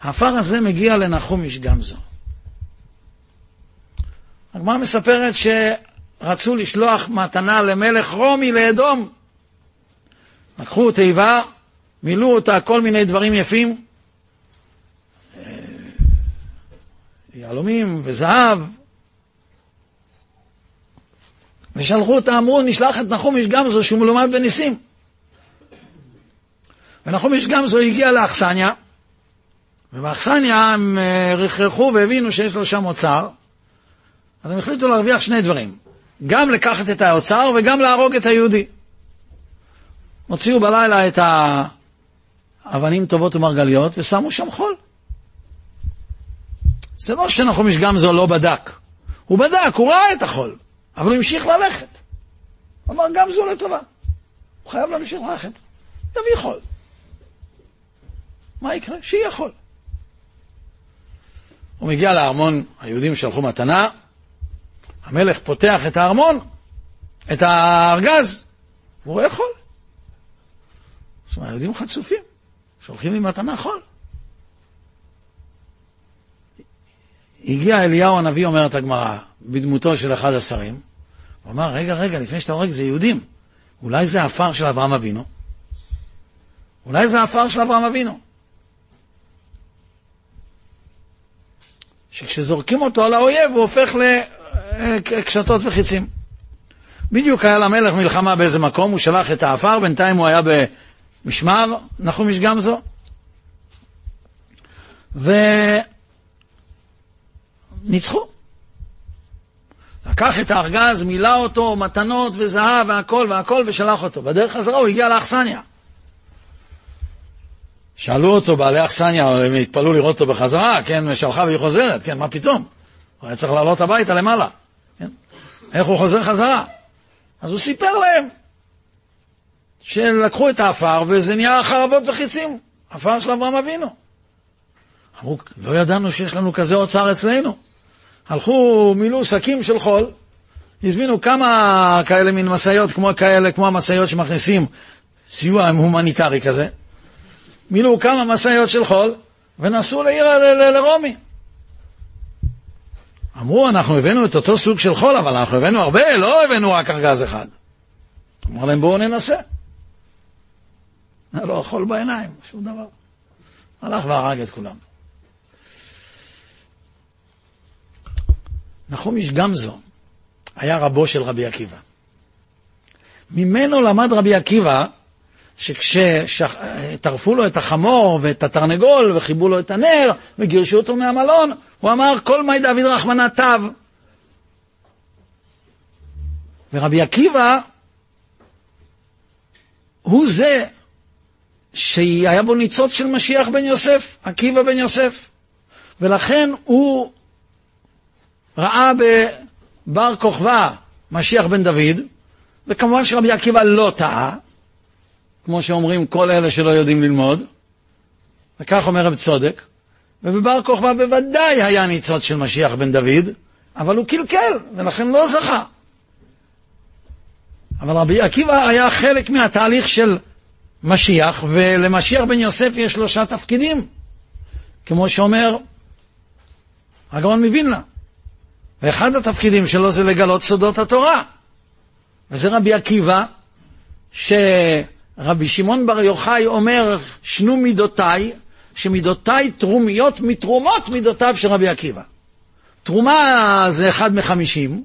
האפר הזה מגיע לנחום איש גמזו. הגמרא מספרת שרצו לשלוח מתנה למלך רומי לאדום. לקחו תיבה, מילאו אותה כל מיני דברים יפים, אה, יהלומים וזהב, ושלחו אותה, אמרו, נשלח את נחום איש גמזו שהוא מלומד בניסים. ונחום איש גמזו הגיע לאכסניה, ובאכסניה הם אה, רכרכו והבינו שיש לו שם אוצר, אז הם החליטו להרוויח שני דברים, גם לקחת את האוצר וגם להרוג את היהודי. הוציאו בלילה את האבנים טובות ומרגליות ושמו שם חול. זה לא שנחום איש גמזו לא בדק, הוא בדק, הוא ראה את החול. אבל הוא המשיך ללכת. אמר, גם זו לטובה. הוא חייב להמשיך ללכת. יביא חול. מה יקרה? שיהיה חול. הוא מגיע לארמון, היהודים שלחו מתנה, המלך פותח את הארמון, את הארגז, והוא רואה חול. זאת אומרת, היהודים חצופים, שולחים לי מתנה חול. הגיע אליהו הנביא, אומרת הגמרא, בדמותו של אחד השרים, הוא אמר, רגע, רגע, לפני שאתה הורג זה יהודים. אולי זה עפר של אברהם אבינו? אולי זה עפר של אברהם אבינו. שכשזורקים אותו על האויב הוא הופך לקשתות וחיצים. בדיוק היה למלך מלחמה באיזה מקום, הוא שלח את העפר, בינתיים הוא היה במשמר, נחום איש גמזו, וניצחו. לקח את הארגז, מילא אותו, מתנות וזהב והכל והכל, ושלח אותו. בדרך חזרה הוא הגיע לאכסניה. שאלו אותו בעלי אכסניה, הם התפלאו לראות אותו בחזרה, כן, שלחה והיא חוזרת, כן, מה פתאום? הוא היה צריך לעלות הביתה למעלה, כן? איך הוא חוזר חזרה? אז הוא סיפר להם שלקחו את האפר וזה נהיה חרבות וחיצים, עפר של אברהם אבינו. אמרו, לא ידענו שיש לנו כזה אוצר אצלנו. הלכו, מילאו שקים של חול, הזמינו כמה כאלה מין משאיות, כמו כאלה, כמו המשאיות שמכניסים סיוע הומניטרי כזה, מילאו כמה משאיות של חול, ונסעו לעיר לרומי. אמרו, אנחנו הבאנו את אותו סוג של חול, אבל אנחנו הבאנו הרבה, לא הבאנו רק ארגז אחד. אמר להם, בואו ננסה. היה לו חול בעיניים, שום דבר. הלך והרג את כולם. נחום איש גמזו היה רבו של רבי עקיבא. ממנו למד רבי עקיבא שכשטרפו לו את החמור ואת התרנגול וחיבו לו את הנר וגירשו אותו מהמלון, הוא אמר כל מי דוד רחמנא תב. ורבי עקיבא הוא זה שהיה בו ניצוץ של משיח בן יוסף, עקיבא בן יוסף. ולכן הוא ראה בבר כוכבא משיח בן דוד, וכמובן שרבי עקיבא לא טעה, כמו שאומרים כל אלה שלא יודעים ללמוד, וכך אומר רב צודק, ובבר כוכבא בוודאי היה ניצוץ של משיח בן דוד, אבל הוא קלקל, ולכן לא זכה. אבל רבי עקיבא היה חלק מהתהליך של משיח, ולמשיח בן יוסף יש שלושה תפקידים, כמו שאומר הגאון מווילנה. ואחד התפקידים שלו זה לגלות סודות התורה. וזה רבי עקיבא, שרבי שמעון בר יוחאי אומר, שנו מידותיי, שמידותיי תרומיות מתרומות מידותיו של רבי עקיבא. תרומה זה אחד מחמישים,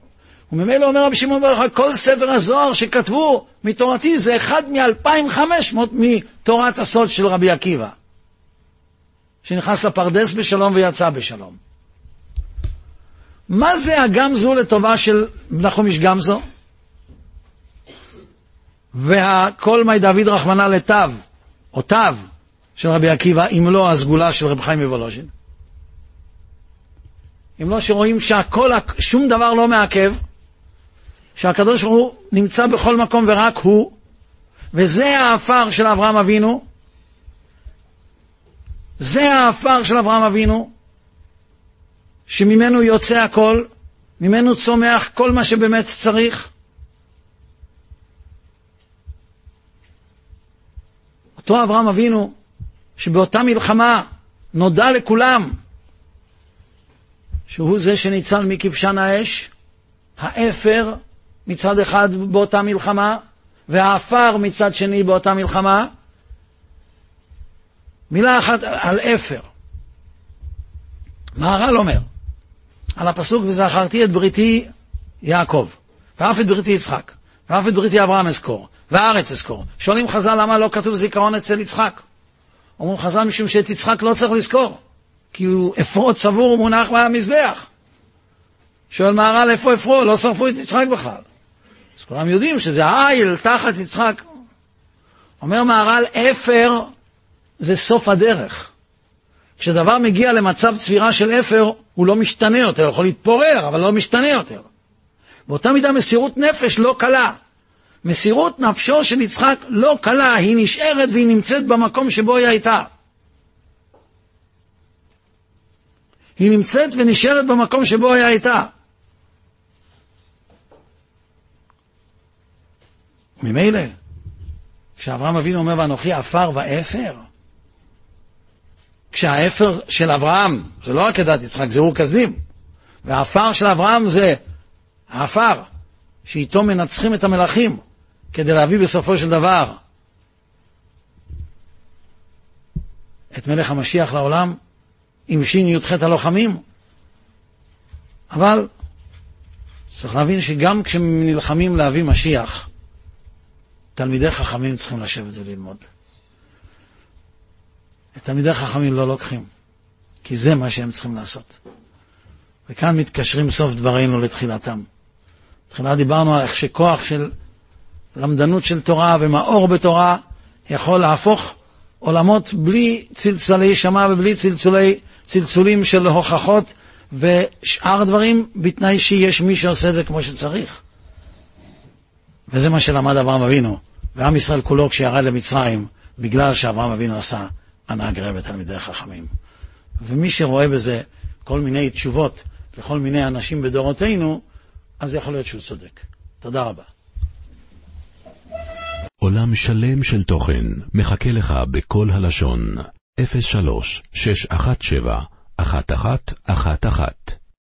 וממילא אומר רבי שמעון בר יוחאי, כל ספר הזוהר שכתבו מתורתי זה אחד מאלפיים חמש מאות מתורת הסוד של רבי עקיבא. שנכנס לפרדס בשלום ויצא בשלום. מה זה הגמזו לטובה של נחומיש גמזו? והכל מי דוד רחמנא לתו, או תו, של רבי עקיבא, אם לא הסגולה של רב חיים מוולוז'ין. אם לא שרואים שהכל, שום דבר לא מעכב, שהקדוש ברוך הוא נמצא בכל מקום ורק הוא, וזה העפר של אברהם אבינו, זה העפר של אברהם אבינו, שממנו יוצא הכל, ממנו צומח כל מה שבאמת צריך. אותו אברהם אבינו, שבאותה מלחמה נודע לכולם שהוא זה שניצל מכבשן האש, האפר מצד אחד באותה מלחמה, והעפר מצד שני באותה מלחמה. מילה אחת על אפר. מהר"ל אומר, על הפסוק וזכרתי את בריתי יעקב, ואף את בריתי יצחק, ואף את בריתי אברהם אזכור, והארץ אזכור. שואלים חז"ל למה לא כתוב זיכרון אצל יצחק? אומרים חז"ל משום שאת יצחק לא צריך לזכור, כי הוא אפרו צבור ומונח במזבח. שואל מהר"ל איפה אפרו? לא שרפו את יצחק בכלל. אז כולם יודעים שזה העיל תחת יצחק. אומר מהר"ל, אפר זה סוף הדרך. כשדבר מגיע למצב צבירה של אפר, הוא לא משתנה יותר, יכול להתפורר, אבל לא משתנה יותר. באותה מידה מסירות נפש לא קלה. מסירות נפשו של יצחק לא קלה, היא נשארת והיא נמצאת במקום שבו היא הייתה. היא נמצאת ונשארת במקום שבו היא הייתה. ממילא, כשאברהם אבינו אומר ואנוכי עפר ואפר, כשהאפר של אברהם, זה לא רק עדת יצחק, זה אור כזבים, והעפר של אברהם זה העפר, שאיתו מנצחים את המלכים, כדי להביא בסופו של דבר את מלך המשיח לעולם עם שי"ח הלוחמים. אבל צריך להבין שגם כשנלחמים להביא משיח, תלמידי חכמים צריכים לשבת וללמוד. את תלמידי חכמים לא לוקחים, כי זה מה שהם צריכים לעשות. וכאן מתקשרים סוף דברינו לתחילתם. תחילה דיברנו על איך שכוח של למדנות של תורה ומאור בתורה יכול להפוך עולמות בלי צלצולי שמע ובלי צלצולי, צלצולים של הוכחות ושאר הדברים, בתנאי שיש מי שעושה את זה כמו שצריך. וזה מה שלמד אברהם אבינו, ועם ישראל כולו כשירד למצרים, בגלל שאברהם אבינו עשה הנהג רבי תלמידי חכמים. ומי שרואה בזה כל מיני תשובות לכל מיני אנשים בדורותינו, אז יכול להיות שהוא צודק. תודה רבה. עולם שלם של תוכן מחכה לך בכל הלשון, 03 617 1111